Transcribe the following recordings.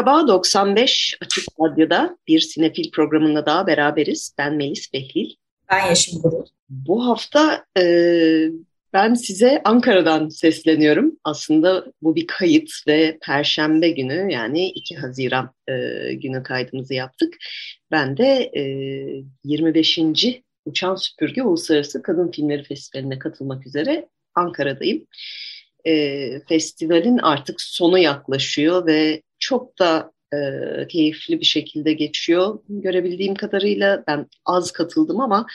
Merhaba, 95 Açık Radyo'da bir sinefil programında daha beraberiz. Ben Melis Behlil. Ben Yeşim Burul. Bu hafta e, ben size Ankara'dan sesleniyorum. Aslında bu bir kayıt ve Perşembe günü yani 2 Haziran e, günü kaydımızı yaptık. Ben de e, 25. Uçan Süpürge Uluslararası Kadın Filmleri Festivali'ne katılmak üzere Ankara'dayım. E, festivalin artık sonu yaklaşıyor ve çok da e, keyifli bir şekilde geçiyor. Görebildiğim kadarıyla ben az katıldım ama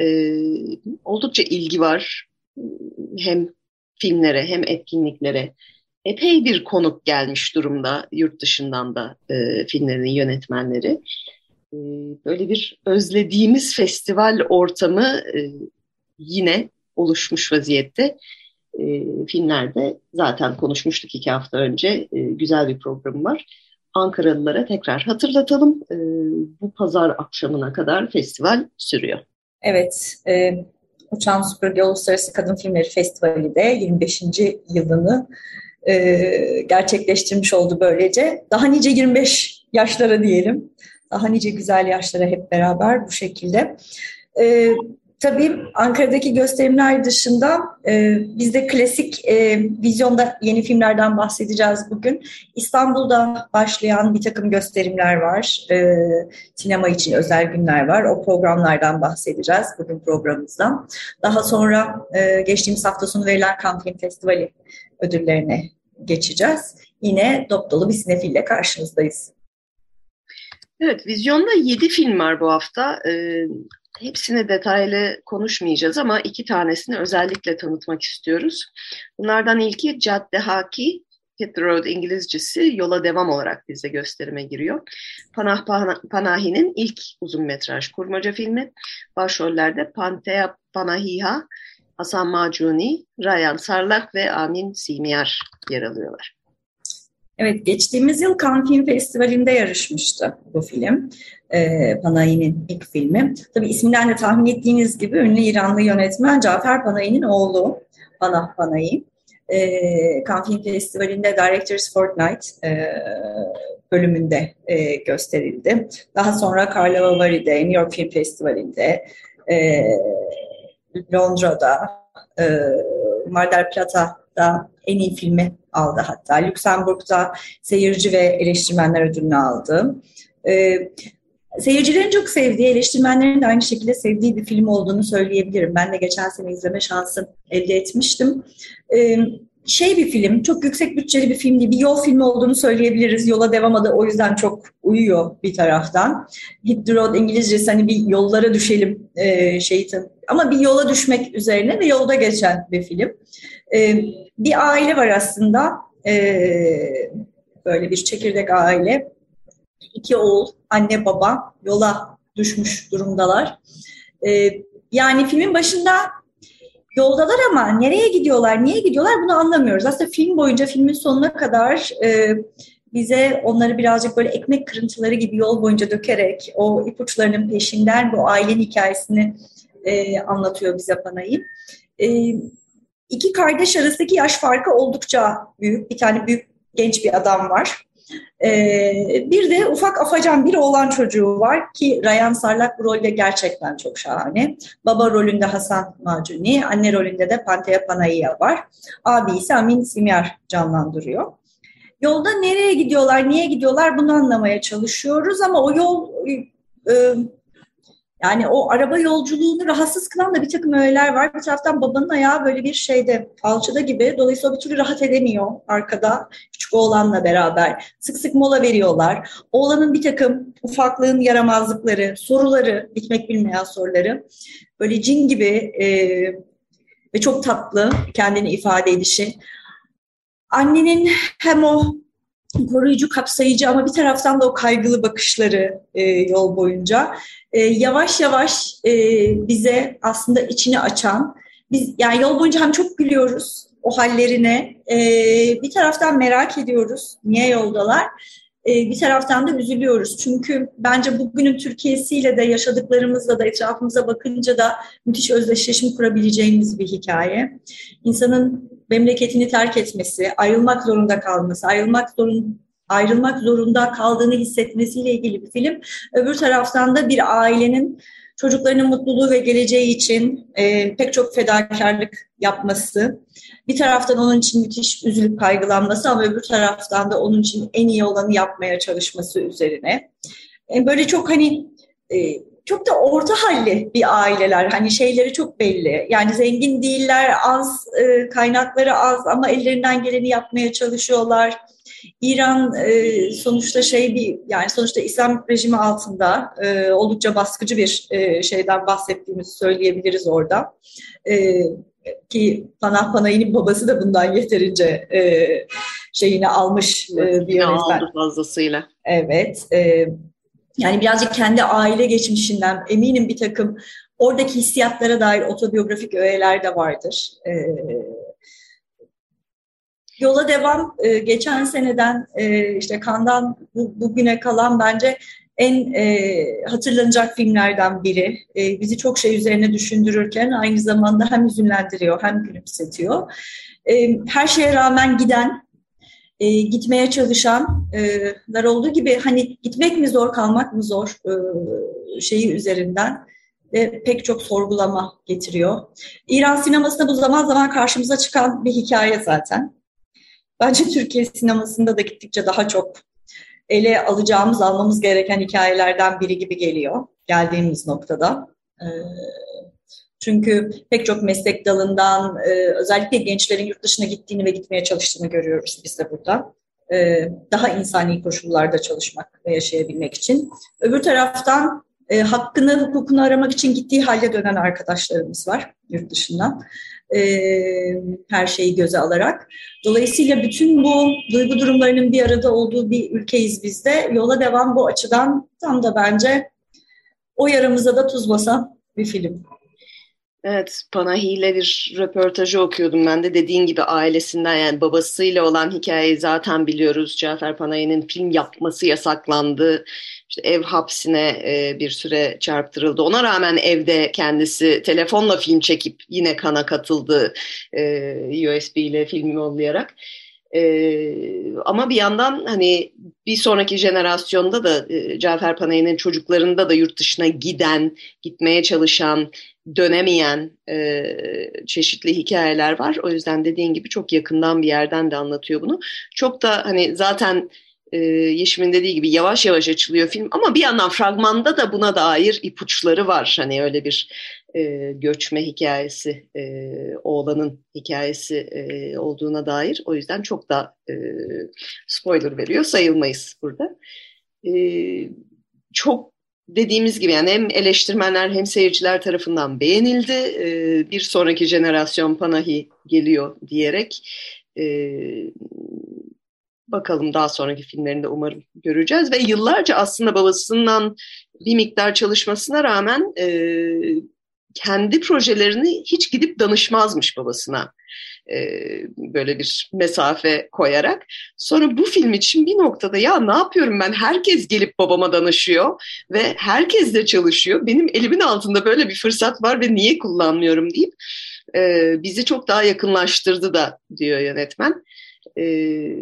e, oldukça ilgi var. Hem filmlere hem etkinliklere. Epey bir konuk gelmiş durumda yurt dışından da e, filmlerin yönetmenleri. E, böyle bir özlediğimiz festival ortamı e, yine oluşmuş vaziyette e, filmlerde zaten konuşmuştuk iki hafta önce. E, güzel bir programı var. Ankaralılara tekrar hatırlatalım. E, bu pazar akşamına kadar festival sürüyor. Evet, e, Uçan Süpürge Uluslararası Kadın Filmleri Festivali de 25. yılını e, gerçekleştirmiş oldu böylece. Daha nice 25 yaşlara diyelim. Daha nice güzel yaşlara hep beraber bu şekilde. E, Tabii Ankara'daki gösterimler dışında e, biz de klasik e, vizyonda yeni filmlerden bahsedeceğiz bugün. İstanbul'da başlayan bir takım gösterimler var. E, sinema için özel günler var. O programlardan bahsedeceğiz bugün programımızdan. Daha sonra e, geçtiğimiz hafta sonu verilen Cannes Film Festivali ödüllerine geçeceğiz. Yine dop dolu bir sinefille karşınızdayız. Evet, vizyonda yedi film var bu hafta. Ee, Hepsini detaylı konuşmayacağız ama iki tanesini özellikle tanıtmak istiyoruz. Bunlardan ilki Cadde Haki, Hit the Road İngilizcesi yola devam olarak bizde gösterime giriyor. Panah Panahi'nin ilk uzun metraj kurmaca filmi. Başrollerde Pantea Panahiha, Hasan Macuni, Rayan Sarlak ve Amin Simiyar yer alıyorlar. Evet, geçtiğimiz yıl Cannes Film Festivali'nde yarışmıştı bu film. Ee, Panahi'nin ilk filmi. Tabii isminden de tahmin ettiğiniz gibi ünlü İranlı yönetmen Cafer Panahi'nin oğlu Panah Panahi. Ee, Cannes Film Festivali'nde Directors Fortnight e, bölümünde e, gösterildi. Daha sonra Carlo Vari'de, New York Film Festivali'nde, e, Londra'da, e, Mar Plata'da en iyi filmi aldı hatta. Lüksemburg'da seyirci ve eleştirmenler ödülünü aldı. E, seyircilerin çok sevdiği, eleştirmenlerin de aynı şekilde sevdiği bir film olduğunu söyleyebilirim. Ben de geçen sene izleme şansı elde etmiştim. E, şey bir film, çok yüksek bütçeli bir film değil, bir yol filmi olduğunu söyleyebiliriz. Yola devam adı o yüzden çok uyuyor bir taraftan. Hit the road İngilizcesi hani bir yollara düşelim e, şeytan. Ama bir yola düşmek üzerine ve yolda geçen bir film. E, bir aile var aslında. E, böyle bir çekirdek aile. İki oğul, anne baba yola düşmüş durumdalar. E, yani filmin başında yoldalar ama nereye gidiyorlar, niye gidiyorlar bunu anlamıyoruz. Aslında film boyunca filmin sonuna kadar e, bize onları birazcık böyle ekmek kırıntıları gibi yol boyunca dökerek o ipuçlarının peşinden bu ailenin hikayesini e, anlatıyor bize Panay'ı. E, iki kardeş arasındaki yaş farkı oldukça büyük. Bir tane büyük genç bir adam var. Ee, bir de ufak afacan bir oğlan çocuğu var ki Ryan Sarlak bu rolde gerçekten çok şahane. Baba rolünde Hasan Macuni, anne rolünde de Pantea Panayya var. Abi ise Amin Simyar canlandırıyor. Yolda nereye gidiyorlar, niye gidiyorlar bunu anlamaya çalışıyoruz ama o yol e, yani o araba yolculuğunu rahatsız kılan da bir takım öğeler var. Bir taraftan babanın ayağı böyle bir şeyde alçıda gibi. Dolayısıyla bir türlü rahat edemiyor arkada küçük oğlanla beraber. Sık sık mola veriyorlar. Oğlanın bir takım ufaklığın yaramazlıkları, soruları, bitmek bilmeyen soruları. Böyle cin gibi e, ve çok tatlı kendini ifade edişi. Annenin hem o koruyucu, kapsayıcı ama bir taraftan da o kaygılı bakışları e, yol boyunca e, yavaş yavaş e, bize aslında içini açan, biz yani yol boyunca hem çok gülüyoruz o hallerine, e, bir taraftan merak ediyoruz niye yoldalar, e, bir taraftan da üzülüyoruz. Çünkü bence bugünün Türkiye'siyle de yaşadıklarımızla da etrafımıza bakınca da müthiş özdeşleşim kurabileceğimiz bir hikaye. İnsanın memleketini terk etmesi, ayrılmak zorunda kalması, ayrılmak zorunda ayrılmak zorunda kaldığını hissetmesiyle ilgili bir film. Öbür taraftan da bir ailenin çocuklarının mutluluğu ve geleceği için e, pek çok fedakarlık yapması, bir taraftan onun için müthiş üzülüp kaygılanması ama öbür taraftan da onun için en iyi olanı yapmaya çalışması üzerine. E, böyle çok hani e, çok da orta halli bir aileler. Hani şeyleri çok belli. Yani zengin değiller, az e, kaynakları az ama ellerinden geleni yapmaya çalışıyorlar. İran e, sonuçta şey bir yani sonuçta İslam rejimi altında e, oldukça baskıcı bir e, şeyden bahsettiğimizi söyleyebiliriz orada. E, ki Panah Panay'ın babası da bundan yeterince e, şeyini almış e, bir yönetmen. fazlasıyla. Evet. E, yani birazcık kendi aile geçmişinden eminim bir takım oradaki hissiyatlara dair otobiyografik öğeler de vardır. E, yola devam e, geçen seneden e, işte Kandan bu, bugüne kalan bence en e, hatırlanacak filmlerden biri. E, bizi çok şey üzerine düşündürürken aynı zamanda hem üzünlendiriyor hem gülümsetiyor. E, her şeye rağmen giden, e, gitmeye çalışanlar e, olduğu gibi hani gitmek mi zor, kalmak mı zor e, şeyi üzerinden ve pek çok sorgulama getiriyor. İran sinemasında bu zaman zaman karşımıza çıkan bir hikaye zaten. Bence Türkiye sinemasında da gittikçe daha çok ele alacağımız, almamız gereken hikayelerden biri gibi geliyor geldiğimiz noktada. Ee, çünkü pek çok meslek dalından e, özellikle gençlerin yurt dışına gittiğini ve gitmeye çalıştığını görüyoruz biz de burada. Ee, daha insani koşullarda çalışmak ve yaşayabilmek için. Öbür taraftan e, hakkını, hukukunu aramak için gittiği halde dönen arkadaşlarımız var yurt dışından e, her şeyi göze alarak. Dolayısıyla bütün bu duygu durumlarının bir arada olduğu bir ülkeyiz biz de. Yola devam bu açıdan tam da bence o yaramıza da tuz basan bir film. Evet, Panahi ile bir röportajı okuyordum ben de. Dediğin gibi ailesinden yani babasıyla olan hikayeyi zaten biliyoruz. Cafer Panahi'nin film yapması yasaklandı. İşte ev hapsine e, bir süre çarptırıldı. Ona rağmen evde kendisi telefonla film çekip yine kana katıldı e, USB ile film yollayarak. Ee, ama bir yandan hani bir sonraki jenerasyonda da e, Cafer Panay'ın çocuklarında da yurt dışına giden, gitmeye çalışan, dönemeyen e, çeşitli hikayeler var. O yüzden dediğin gibi çok yakından bir yerden de anlatıyor bunu. Çok da hani zaten e, Yeşim'in dediği gibi yavaş yavaş açılıyor film ama bir yandan fragmanda da buna dair ipuçları var. Hani öyle bir e, göçme hikayesi, e, oğlanın hikayesi e, olduğuna dair. O yüzden çok da e, spoiler veriyor sayılmayız burada. E, çok dediğimiz gibi yani hem eleştirmenler hem seyirciler tarafından beğenildi. E, bir sonraki jenerasyon Panahi geliyor diyerek e, bakalım daha sonraki filmlerinde umarım göreceğiz. Ve yıllarca aslında babasından bir miktar çalışmasına rağmen e, kendi projelerini hiç gidip danışmazmış babasına e, böyle bir mesafe koyarak. Sonra bu film için bir noktada ya ne yapıyorum ben herkes gelip babama danışıyor ve herkes de çalışıyor. Benim elimin altında böyle bir fırsat var ve niye kullanmıyorum deyip e, bizi çok daha yakınlaştırdı da diyor yönetmen. Ee,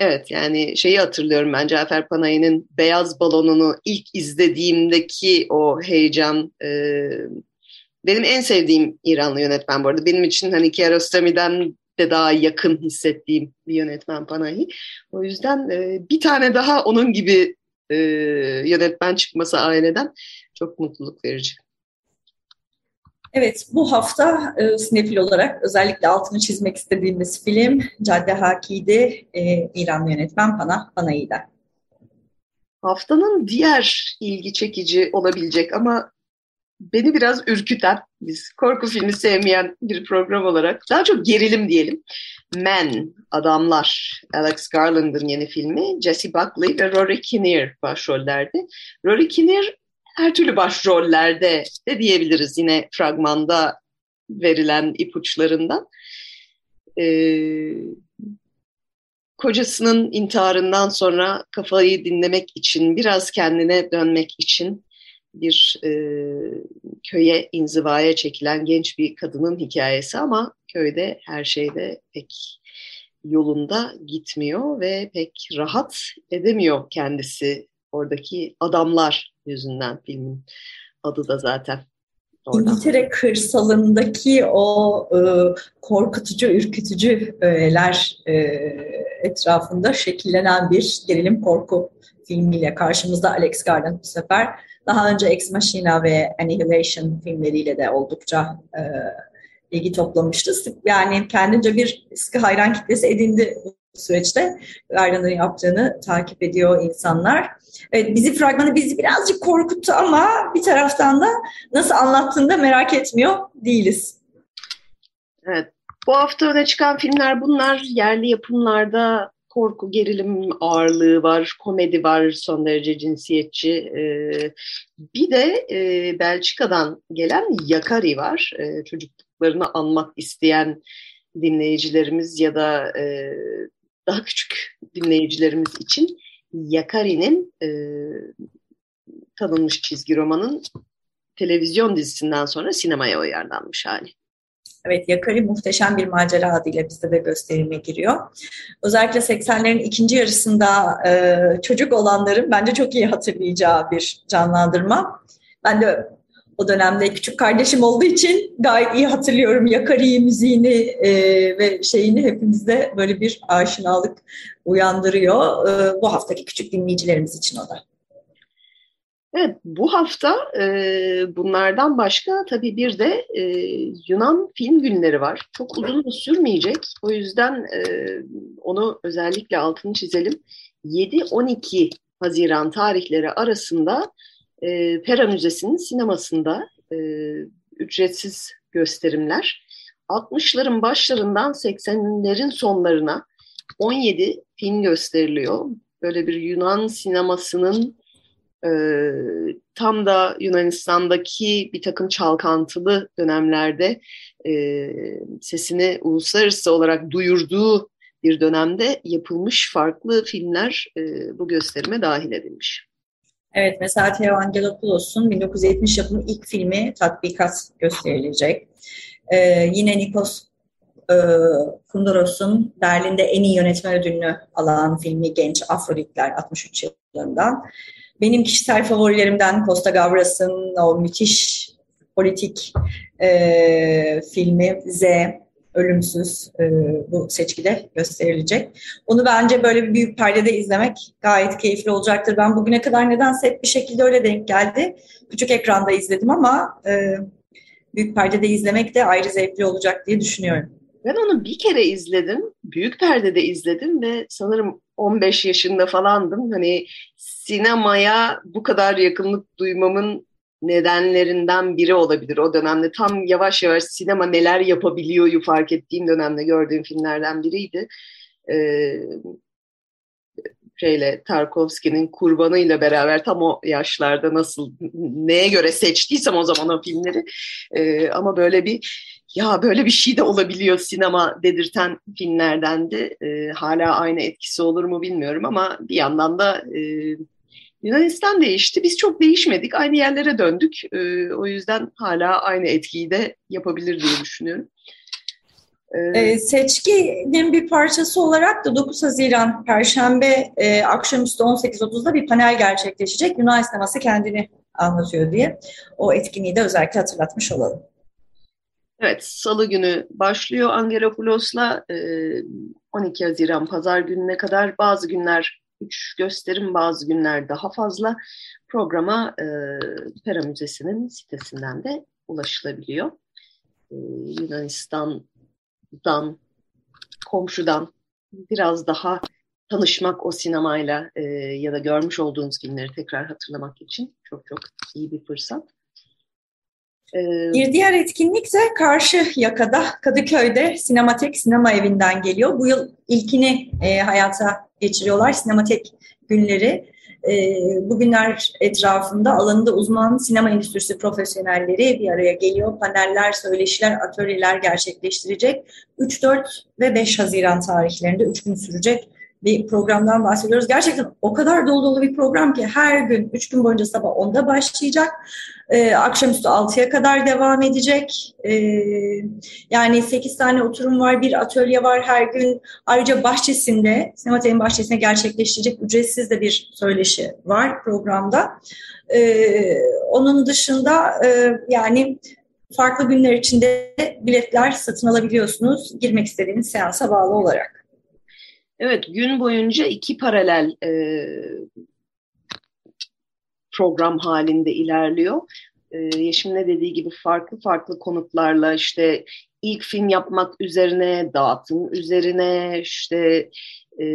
evet yani şeyi hatırlıyorum ben Cafer Panay'ın Beyaz Balonunu ilk izlediğimdeki o heyecan e, benim en sevdiğim İranlı yönetmen bu arada. Benim için hani Kiarostami'den de daha yakın hissettiğim bir yönetmen Panahi. O yüzden e, bir tane daha onun gibi e, yönetmen çıkması aileden çok mutluluk verici. Evet, bu hafta e, sinefil olarak özellikle altını çizmek istediğimiz film Cadde Haki'di, e, İranlı yönetmen Pana beni biraz ürküten, biz korku filmi sevmeyen bir program olarak daha çok gerilim diyelim. Men, Adamlar, Alex Garland'ın yeni filmi. Jesse Buckley ve Rory Kinnear başrollerde. Rory Kinnear her türlü başrollerde de diyebiliriz yine fragmanda verilen ipuçlarından. Ee, kocasının intiharından sonra kafayı dinlemek için, biraz kendine dönmek için bir e, köye inzivaya çekilen genç bir kadının hikayesi ama köyde her şeyde pek yolunda gitmiyor ve pek rahat edemiyor kendisi oradaki adamlar yüzünden filmin adı da zaten. Oradan. İngiltere kırsalındaki o e, korkutucu, ürkütücü öğeler e, etrafında şekillenen bir gerilim korku filmiyle karşımızda Alex Garland bu sefer. Daha önce Ex Machina ve Annihilation filmleriyle de oldukça e, ilgi toplamıştı. Yani kendince bir sıkı hayran kitlesi edindi bu süreçte. Garland'ın yaptığını takip ediyor insanlar. Evet, bizi fragmanı bizi birazcık korkuttu ama bir taraftan da nasıl anlattığını da merak etmiyor değiliz. Evet. Bu hafta öne çıkan filmler bunlar. Yerli yapımlarda korku, gerilim ağırlığı var, komedi var son derece cinsiyetçi. Ee, bir de e, Belçika'dan gelen Yakari var. E, çocukluklarını anmak isteyen dinleyicilerimiz ya da e, daha küçük dinleyicilerimiz için Yakari'nin e, tanınmış çizgi romanın televizyon dizisinden sonra sinemaya uyarlanmış hali. Evet, Yakari muhteşem bir macera adıyla bizde de gösterime giriyor. Özellikle 80'lerin ikinci yarısında e, çocuk olanların bence çok iyi hatırlayacağı bir canlandırma. Ben de o dönemde küçük kardeşim olduğu için gayet iyi hatırlıyorum Yakari müziğini e, ve şeyini hepimizde böyle bir aşinalık uyandırıyor. E, bu haftaki küçük dinleyicilerimiz için o da. Evet, bu hafta e, bunlardan başka tabii bir de e, Yunan film günleri var. Çok uzun da sürmeyecek. O yüzden e, onu özellikle altını çizelim. 7-12 Haziran tarihleri arasında e, Pera Müzesi'nin sinemasında e, ücretsiz gösterimler. 60'ların başlarından 80'lerin sonlarına 17 film gösteriliyor. Böyle bir Yunan sinemasının e, tam da Yunanistan'daki bir takım çalkantılı dönemlerde e, sesini uluslararası olarak duyurduğu bir dönemde yapılmış farklı filmler e, bu gösterime dahil edilmiş. Evet, mesela Theo Angelopoulos'un 1970 yapımı ilk filmi Tatbikat gösterilecek. Ee, yine Nikos e, Kunduros'un Berlin'de en iyi yönetmen ödülünü alan filmi Genç Afroditler 63 yılından. Benim kişisel favorilerimden Costa Gavras'ın o müthiş politik e, filmi Z ölümsüz e, bu seçkide gösterilecek. Onu bence böyle bir büyük perdede izlemek gayet keyifli olacaktır. Ben bugüne kadar nedense hep bir şekilde öyle denk geldi. Küçük ekranda izledim ama e, büyük perdede izlemek de ayrı zevkli olacak diye düşünüyorum. Ben onu bir kere izledim. Büyük perdede izledim ve sanırım 15 yaşında falandım. Hani sinemaya bu kadar yakınlık duymamın nedenlerinden biri olabilir o dönemde. Tam yavaş yavaş sinema neler yapabiliyor fark ettiğim dönemde gördüğüm filmlerden biriydi. Ee, şeyle Tarkovski'nin kurbanıyla beraber tam o yaşlarda nasıl neye göre seçtiysem o zaman o filmleri ee, ama böyle bir ya böyle bir şey de olabiliyor sinema dedirten filmlerdendi. Ee, hala aynı etkisi olur mu bilmiyorum ama bir yandan da e, Yunanistan değişti. Biz çok değişmedik. Aynı yerlere döndük. Ee, o yüzden hala aynı etkiyi de yapabilir diye düşünüyorum. Ee, ee seçkinin bir parçası olarak da 9 Haziran Perşembe e, akşamüstü 18.30'da bir panel gerçekleşecek. Yunan sineması kendini anlatıyor diye. O etkinliği de özellikle hatırlatmış olalım. Evet, Salı günü başlıyor Angelopoulos'la e, 12 Haziran Pazar gününe kadar bazı günler 3 gösterim bazı günler daha fazla programa e, Pera Müzesi'nin sitesinden de ulaşılabiliyor. E, Yunanistan'dan, komşudan biraz daha tanışmak o sinemayla e, ya da görmüş olduğunuz filmleri tekrar hatırlamak için çok çok iyi bir fırsat. Ee, bir diğer etkinlik de karşı yakada Kadıköy'de Sinematek Sinema Evi'nden geliyor. Bu yıl ilkini e, hayata geçiriyorlar. Sinematek günleri. E, bugünler etrafında alanında uzman sinema endüstrisi profesyonelleri bir araya geliyor. Paneller, söyleşiler, atölyeler gerçekleştirecek. 3, 4 ve 5 Haziran tarihlerinde 3 gün sürecek bir programdan bahsediyoruz. Gerçekten o kadar dolu dolu bir program ki her gün, üç gün boyunca sabah 10'da başlayacak. E, akşamüstü 6'ya kadar devam edecek. E, yani 8 tane oturum var, bir atölye var her gün. Ayrıca bahçesinde, Sinemate'nin bahçesine gerçekleştirecek ücretsiz de bir söyleşi var programda. E, onun dışında e, yani farklı günler içinde biletler satın alabiliyorsunuz girmek istediğiniz seansa bağlı olarak. Evet, gün boyunca iki paralel e, program halinde ilerliyor. E, Yeşim'le dediği gibi farklı farklı konuklarla işte ilk film yapmak üzerine, dağıtım üzerine, işte e,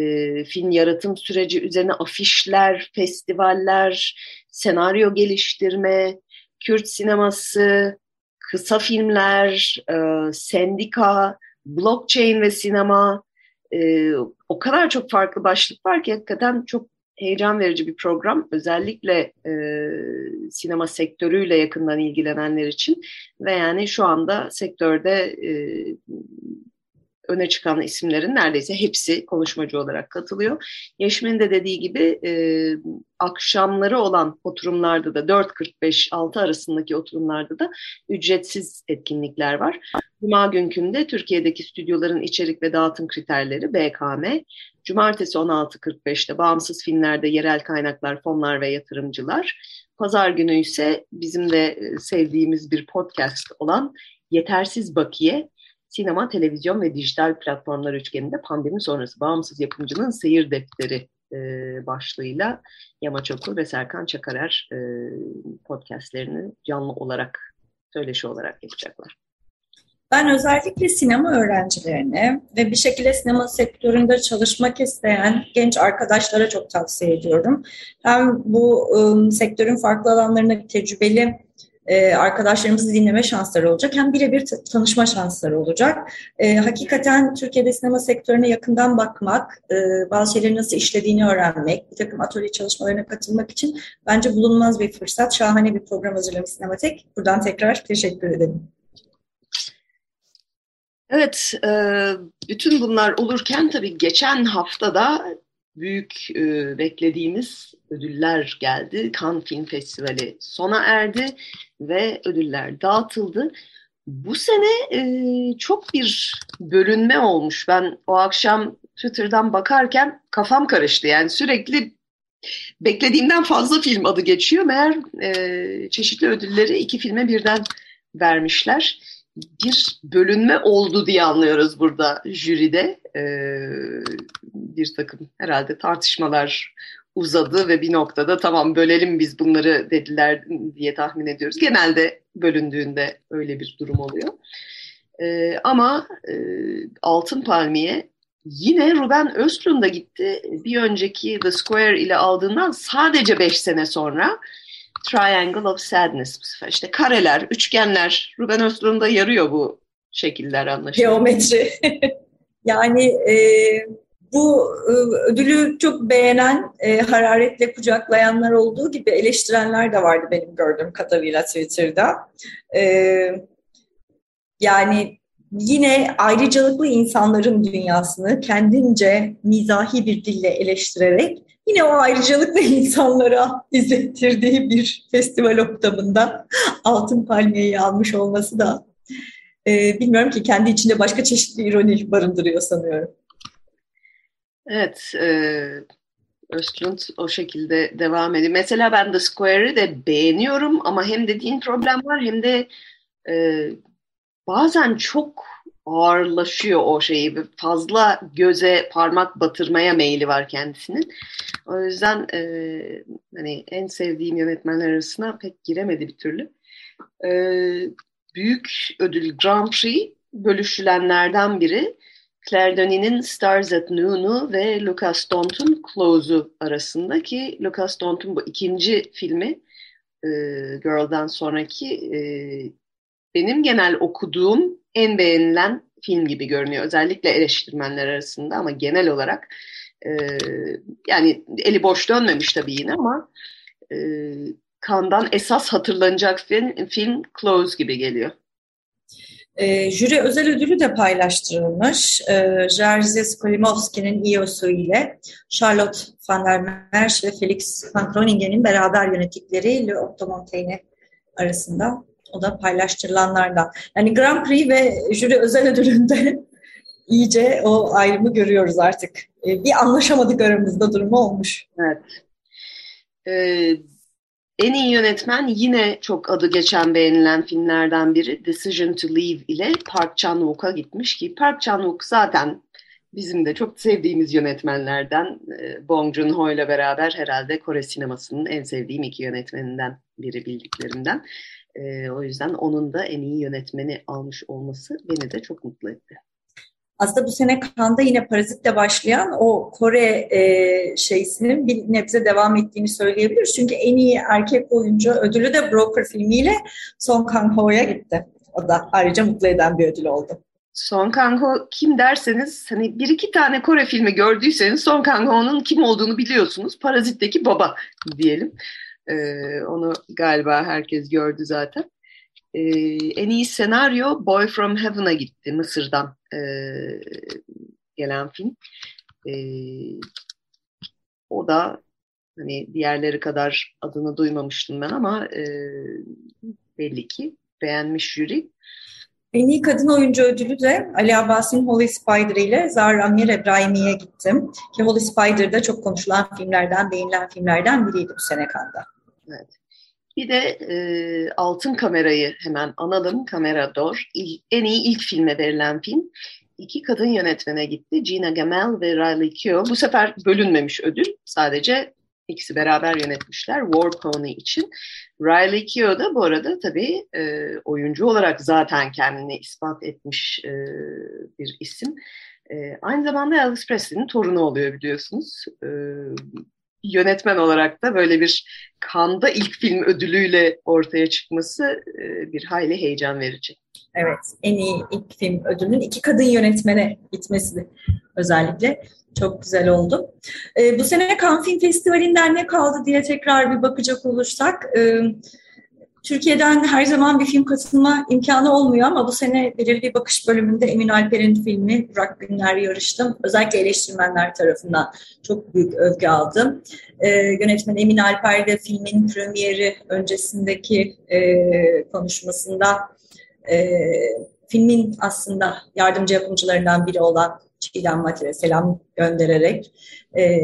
film yaratım süreci üzerine afişler, festivaller, senaryo geliştirme, Kürt sineması, kısa filmler, e, sendika, blockchain ve sinema, e, o kadar çok farklı başlık var ki hakikaten çok heyecan verici bir program. Özellikle e, sinema sektörüyle yakından ilgilenenler için ve yani şu anda sektörde e, öne çıkan isimlerin neredeyse hepsi konuşmacı olarak katılıyor. Yeşmin de dediği gibi e, akşamları olan oturumlarda da 4.45-6 arasındaki oturumlarda da ücretsiz etkinlikler var. Cuma günkünde Türkiye'deki stüdyoların içerik ve dağıtım kriterleri BKM, Cumartesi 16.45'te bağımsız filmlerde yerel kaynaklar, fonlar ve yatırımcılar. Pazar günü ise bizim de sevdiğimiz bir podcast olan Yetersiz Bakiye, sinema, televizyon ve dijital platformlar üçgeninde pandemi sonrası bağımsız yapımcının seyir defteri e, başlığıyla Yamaç Okur ve Serkan Çakarer e, podcastlerini canlı olarak, söyleşi olarak yapacaklar. Ben özellikle sinema öğrencilerine ve bir şekilde sinema sektöründe çalışmak isteyen genç arkadaşlara çok tavsiye ediyorum. Hem bu ıı, sektörün farklı alanlarında tecrübeli e, arkadaşlarımızı dinleme şansları olacak. Hem birebir tanışma şansları olacak. E, hakikaten Türkiye'de sinema sektörüne yakından bakmak, e, bazı şeylerin nasıl işlediğini öğrenmek, bir takım atölye çalışmalarına katılmak için bence bulunmaz bir fırsat. Şahane bir program hazırlamış Sinematek. Buradan tekrar teşekkür ederim. Evet, bütün bunlar olurken tabii geçen haftada büyük e, beklediğimiz ödüller geldi. Cannes Film Festivali sona erdi ve ödüller dağıtıldı. Bu sene e, çok bir bölünme olmuş. Ben o akşam Twitter'dan bakarken kafam karıştı. Yani sürekli beklediğimden fazla film adı geçiyor. Meğer e, çeşitli ödülleri iki filme birden vermişler. Bir bölünme oldu diye anlıyoruz burada jüride. E, bir takım herhalde tartışmalar uzadı ve bir noktada tamam bölelim biz bunları dediler diye tahmin ediyoruz. Genelde bölündüğünde öyle bir durum oluyor. Ee, ama e, Altın Palmiye yine Ruben Östlund'a gitti. Bir önceki The Square ile aldığından sadece beş sene sonra Triangle of Sadness bu. İşte kareler, üçgenler. Ruben Östlund'a yarıyor bu şekiller anlaşılıyor. Geometri. yani e, bu e, ödülü çok beğenen, e, hararetle kucaklayanlar olduğu gibi eleştirenler de vardı benim gördüğüm kadarıyla Twitter'da. E, yani yine ayrıcalıklı insanların dünyasını kendince mizahi bir dille eleştirerek yine o ayrıcalıklı insanlara izlettirdiği bir festival ortamında Altın Palmiye'yi almış olması da e, bilmiyorum ki kendi içinde başka çeşitli ironi barındırıyor sanıyorum. Evet, e, Östlund o şekilde devam ediyor. Mesela ben The Square'ı de beğeniyorum ama hem dediğin problem var hem de e, bazen çok ağırlaşıyor o şeyi. Fazla göze parmak batırmaya meyili var kendisinin. O yüzden e, hani en sevdiğim yönetmenler arasına pek giremedi bir türlü. E, büyük ödül Grand Prix bölüşülenlerden biri. Claire Denis'in Stars at Noon'u ve Lucas Dont'un Close'u arasındaki Lucas Dont'un bu ikinci filmi e, Girl'dan sonraki e, benim genel okuduğum en beğenilen film gibi görünüyor. Özellikle eleştirmenler arasında ama genel olarak e, yani eli boş dönmemiş tabii yine ama e, Kandan esas hatırlanacak film, film Close gibi geliyor. E, jüri özel ödülü de paylaştırılmış. E, Jerzy Skolimowski'nin İOS'u ile Charlotte van der Merch ve Felix van Groningen'in beraber yönettikleri Le Octomontaigne arasında. O da paylaştırılanlardan. Yani Grand Prix ve jüri özel ödülünde iyice o ayrımı görüyoruz artık. E, bir anlaşamadık aramızda durumu olmuş. Evet. Ee, en iyi yönetmen yine çok adı geçen beğenilen filmlerden biri Decision to Leave ile Park Chan-wook'a gitmiş ki Park Chan-wook zaten bizim de çok sevdiğimiz yönetmenlerden e, Bong Joon-ho ile beraber herhalde Kore sinemasının en sevdiğim iki yönetmeninden biri bildiklerimden. E, o yüzden onun da en iyi yönetmeni almış olması beni de çok mutlu etti aslında bu sene Kanda yine Parazit'le başlayan o Kore e, şeysinin bir nebze devam ettiğini söyleyebiliriz. Çünkü en iyi erkek oyuncu ödülü de Broker filmiyle Song Kang-ho'ya gitti. O da ayrıca mutlu eden bir ödül oldu. Song Kang-ho kim derseniz hani bir iki tane Kore filmi gördüyseniz Song Kang-ho'nun kim olduğunu biliyorsunuz. Parazit'teki baba diyelim. Ee, onu galiba herkes gördü zaten. Ee, en iyi senaryo Boy From Heaven'a gitti Mısır'dan e, gelen film. E, o da hani diğerleri kadar adını duymamıştım ben ama e, belli ki beğenmiş jüri. En iyi kadın oyuncu ödülü de Ali Abbas'ın Holy Spider ile Zahra Amir Ebrahimi'ye gittim. Ki Holy Spider da çok konuşulan filmlerden, beğenilen filmlerden biriydi bu sene Kanda. Evet. Bir de e, Altın Kamera'yı hemen analım. Kamera Dor. en iyi ilk filme verilen film. İki kadın yönetmene gitti. Gina Gamel ve Riley Keough. Bu sefer bölünmemiş ödül. Sadece ikisi beraber yönetmişler War Pony için. Riley Keough da bu arada tabii e, oyuncu olarak zaten kendini ispat etmiş e, bir isim. E, aynı zamanda Elvis Presley'nin torunu oluyor biliyorsunuz. E, yönetmen olarak da böyle bir Kanda ilk film ödülüyle ortaya çıkması e, bir hayli heyecan verici. Evet, en iyi ilk film ödülünün iki kadın yönetmene gitmesi özellikle çok güzel oldu. E, bu sene Cannes Film Festivali'nden ne kaldı diye tekrar bir bakacak olursak... E, Türkiye'den her zaman bir film katılma imkanı olmuyor ama bu sene belirli bir bakış bölümünde Emin Alper'in filmi Burak Günler yarıştım. Özellikle eleştirmenler tarafından çok büyük övgü aldım. Ee, yönetmen Emin Alper de filmin premieri öncesindeki e, konuşmasında e, filmin aslında yardımcı yapımcılarından biri olan Çiğdem Matil'e selam göndererek e,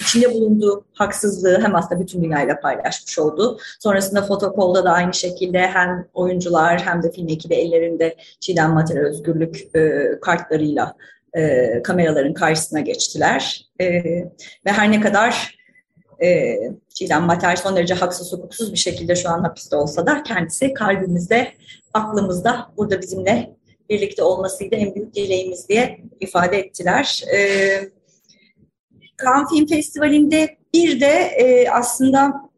içinde bulunduğu haksızlığı hem aslında bütün dünyayla paylaşmış oldu. Sonrasında Fotokol'da da aynı şekilde hem oyuncular hem de film ekibi ellerinde Çiğdem Mater Özgürlük e, kartlarıyla e, kameraların karşısına geçtiler. E, ve her ne kadar e, Çiğdem Mater son derece haksız hukuksuz bir şekilde şu an hapiste olsa da kendisi kalbimizde, aklımızda burada bizimle birlikte olmasıydı en büyük dileğimiz diye ifade ettiler. Evet Cannes Film Festivali'nde bir de e, aslında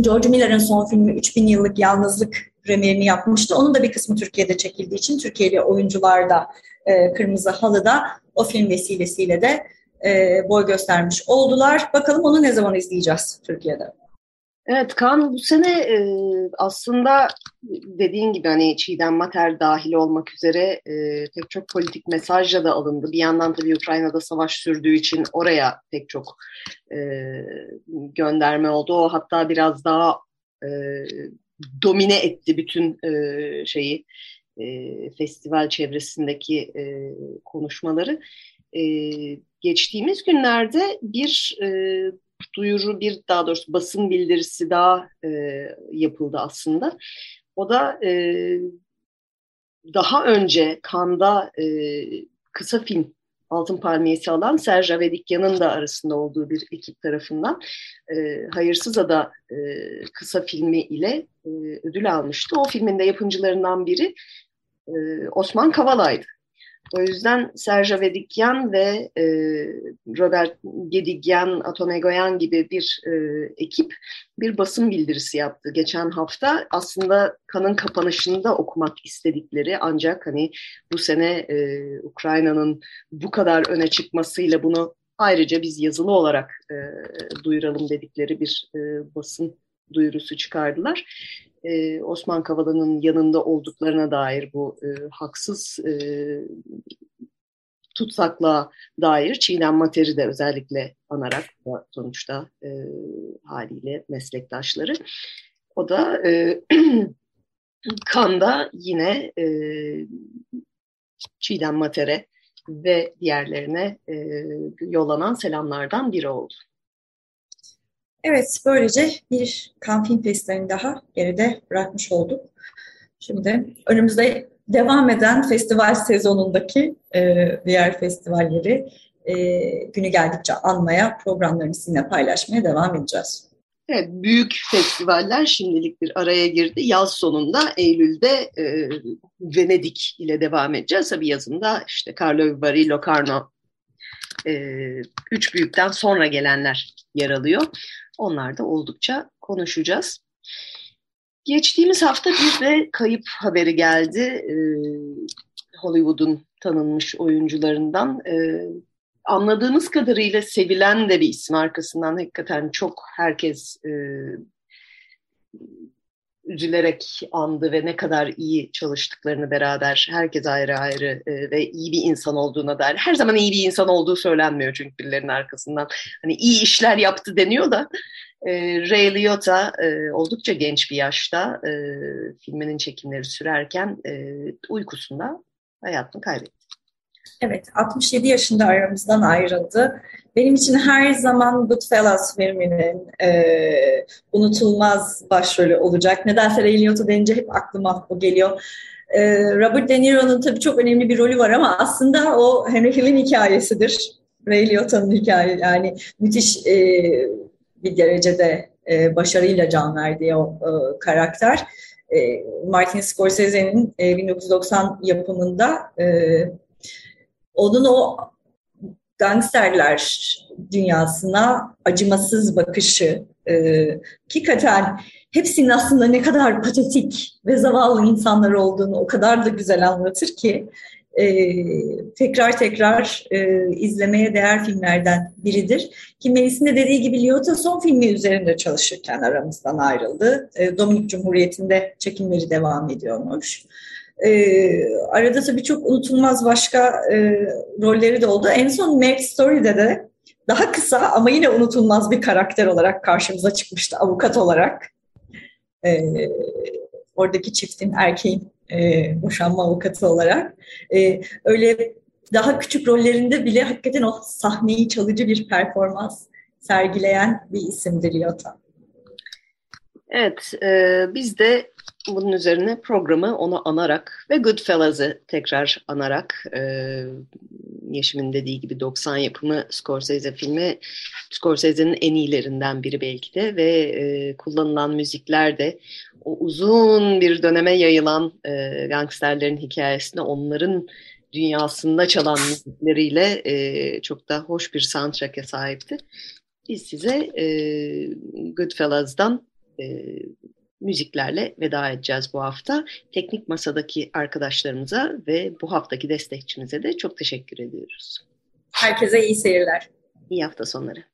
George Miller'ın son filmi 3000 Yıllık Yalnızlık premierini yapmıştı. Onun da bir kısmı Türkiye'de çekildiği için Türkiye'li oyuncular da e, Kırmızı Halı'da o film vesilesiyle de e, boy göstermiş oldular. Bakalım onu ne zaman izleyeceğiz Türkiye'de? Evet Kaan bu sene e, aslında dediğin gibi hani Çiğdem Mater dahil olmak üzere e, pek çok politik mesajla da alındı. Bir yandan tabii Ukrayna'da savaş sürdüğü için oraya pek çok e, gönderme oldu. O hatta biraz daha e, domine etti bütün e, şeyi e, festival çevresindeki e, konuşmaları. E, geçtiğimiz günlerde bir e, duyuru bir daha doğrusu basın bildirisi daha e, yapıldı aslında. O da e, daha önce Kanda e, kısa film Altın Palmiyesi alan Serge Avedikyan'ın da arasında olduğu bir ekip tarafından e, Hayırsız Ada e, kısa filmi ile e, ödül almıştı. O filmin de yapımcılarından biri e, Osman Kavala'ydı. O yüzden Serge Vedikyan ve e, Robert Gedigyan, Atomegoyan gibi bir e, ekip bir basın bildirisi yaptı geçen hafta. Aslında kanın kapanışında okumak istedikleri ancak hani bu sene e, Ukrayna'nın bu kadar öne çıkmasıyla bunu ayrıca biz yazılı olarak e, duyuralım dedikleri bir e, basın duyurusu çıkardılar. E, Osman Kavala'nın yanında olduklarına dair bu e, haksız e, tutsaklığa dair Çiğdem Mater'i de özellikle anarak sonuçta e, haliyle meslektaşları. O da e, Kanda yine e, Çiğdem Mater'e ve diğerlerine e, yollanan selamlardan biri oldu. Evet, böylece bir Cannes Film Festivali'ni daha geride bırakmış olduk. Şimdi önümüzde devam eden festival sezonundaki e, diğer festivalleri e, günü geldikçe anmaya, programlarını sizinle paylaşmaya devam edeceğiz. Evet, büyük festivaller şimdilik bir araya girdi. Yaz sonunda Eylül'de e, Venedik ile devam edeceğiz. Tabii yazında işte Carlo Vivari, Locarno e, üç büyükten sonra gelenler yer alıyor. Onlar da oldukça konuşacağız. Geçtiğimiz hafta bir de kayıp haberi geldi. Ee, Hollywood'un tanınmış oyuncularından. Ee, anladığımız kadarıyla sevilen de bir isim arkasından hakikaten çok herkes e, üzülerek andı ve ne kadar iyi çalıştıklarını beraber herkes ayrı ayrı e, ve iyi bir insan olduğuna dair. Her zaman iyi bir insan olduğu söylenmiyor çünkü birilerinin arkasından. Hani iyi işler yaptı deniyor da e, Ray Liotta e, oldukça genç bir yaşta e, filminin çekimleri sürerken e, uykusunda hayatını kaybetti. Evet, 67 yaşında aramızdan ayrıldı. Benim için her zaman Goodfellas filminin e, unutulmaz başrolü olacak. Nedense Ray Liotta denince hep aklıma o geliyor. E, Robert De Niro'nun tabii çok önemli bir rolü var ama aslında o Henry Hill'in hikayesidir. Ray Liotta'nın hikayesi yani müthiş e, bir derecede e, başarıyla can verdiği o e, karakter. E, Martin Scorsese'nin e, 1990 yapımında e, onun o gangsterler dünyasına acımasız bakışı, e, hakikaten hepsinin aslında ne kadar patetik ve zavallı insanlar olduğunu o kadar da güzel anlatır ki e, tekrar tekrar e, izlemeye değer filmlerden biridir. Ki Melis'in de dediği gibi Liotta son filmi üzerinde çalışırken aramızdan ayrıldı. E, Dominik Cumhuriyeti'nde çekimleri devam ediyormuş. Arada tabii çok unutulmaz başka e, rolleri de oldu. En son Marriage Story'de de daha kısa ama yine unutulmaz bir karakter olarak karşımıza çıkmıştı avukat olarak. E, oradaki çiftin erkeğin e, boşanma avukatı olarak. E, öyle daha küçük rollerinde bile hakikaten o sahneyi çalıcı bir performans sergileyen bir isimdir Liotta. Evet, e, biz de bunun üzerine programı onu anarak ve Goodfellas'ı tekrar anarak e, Yeşim'in dediği gibi 90 yapımı Scorsese filmi Scorsese'nin en iyilerinden biri belki de ve e, kullanılan müzikler de o uzun bir döneme yayılan e, gangsterlerin hikayesini onların dünyasında çalan müzikleriyle e, çok da hoş bir soundtrack'e sahipti. Biz size e, Goodfellas'dan e, müziklerle veda edeceğiz bu hafta. Teknik Masa'daki arkadaşlarımıza ve bu haftaki destekçimize de çok teşekkür ediyoruz. Herkese iyi seyirler. İyi hafta sonları.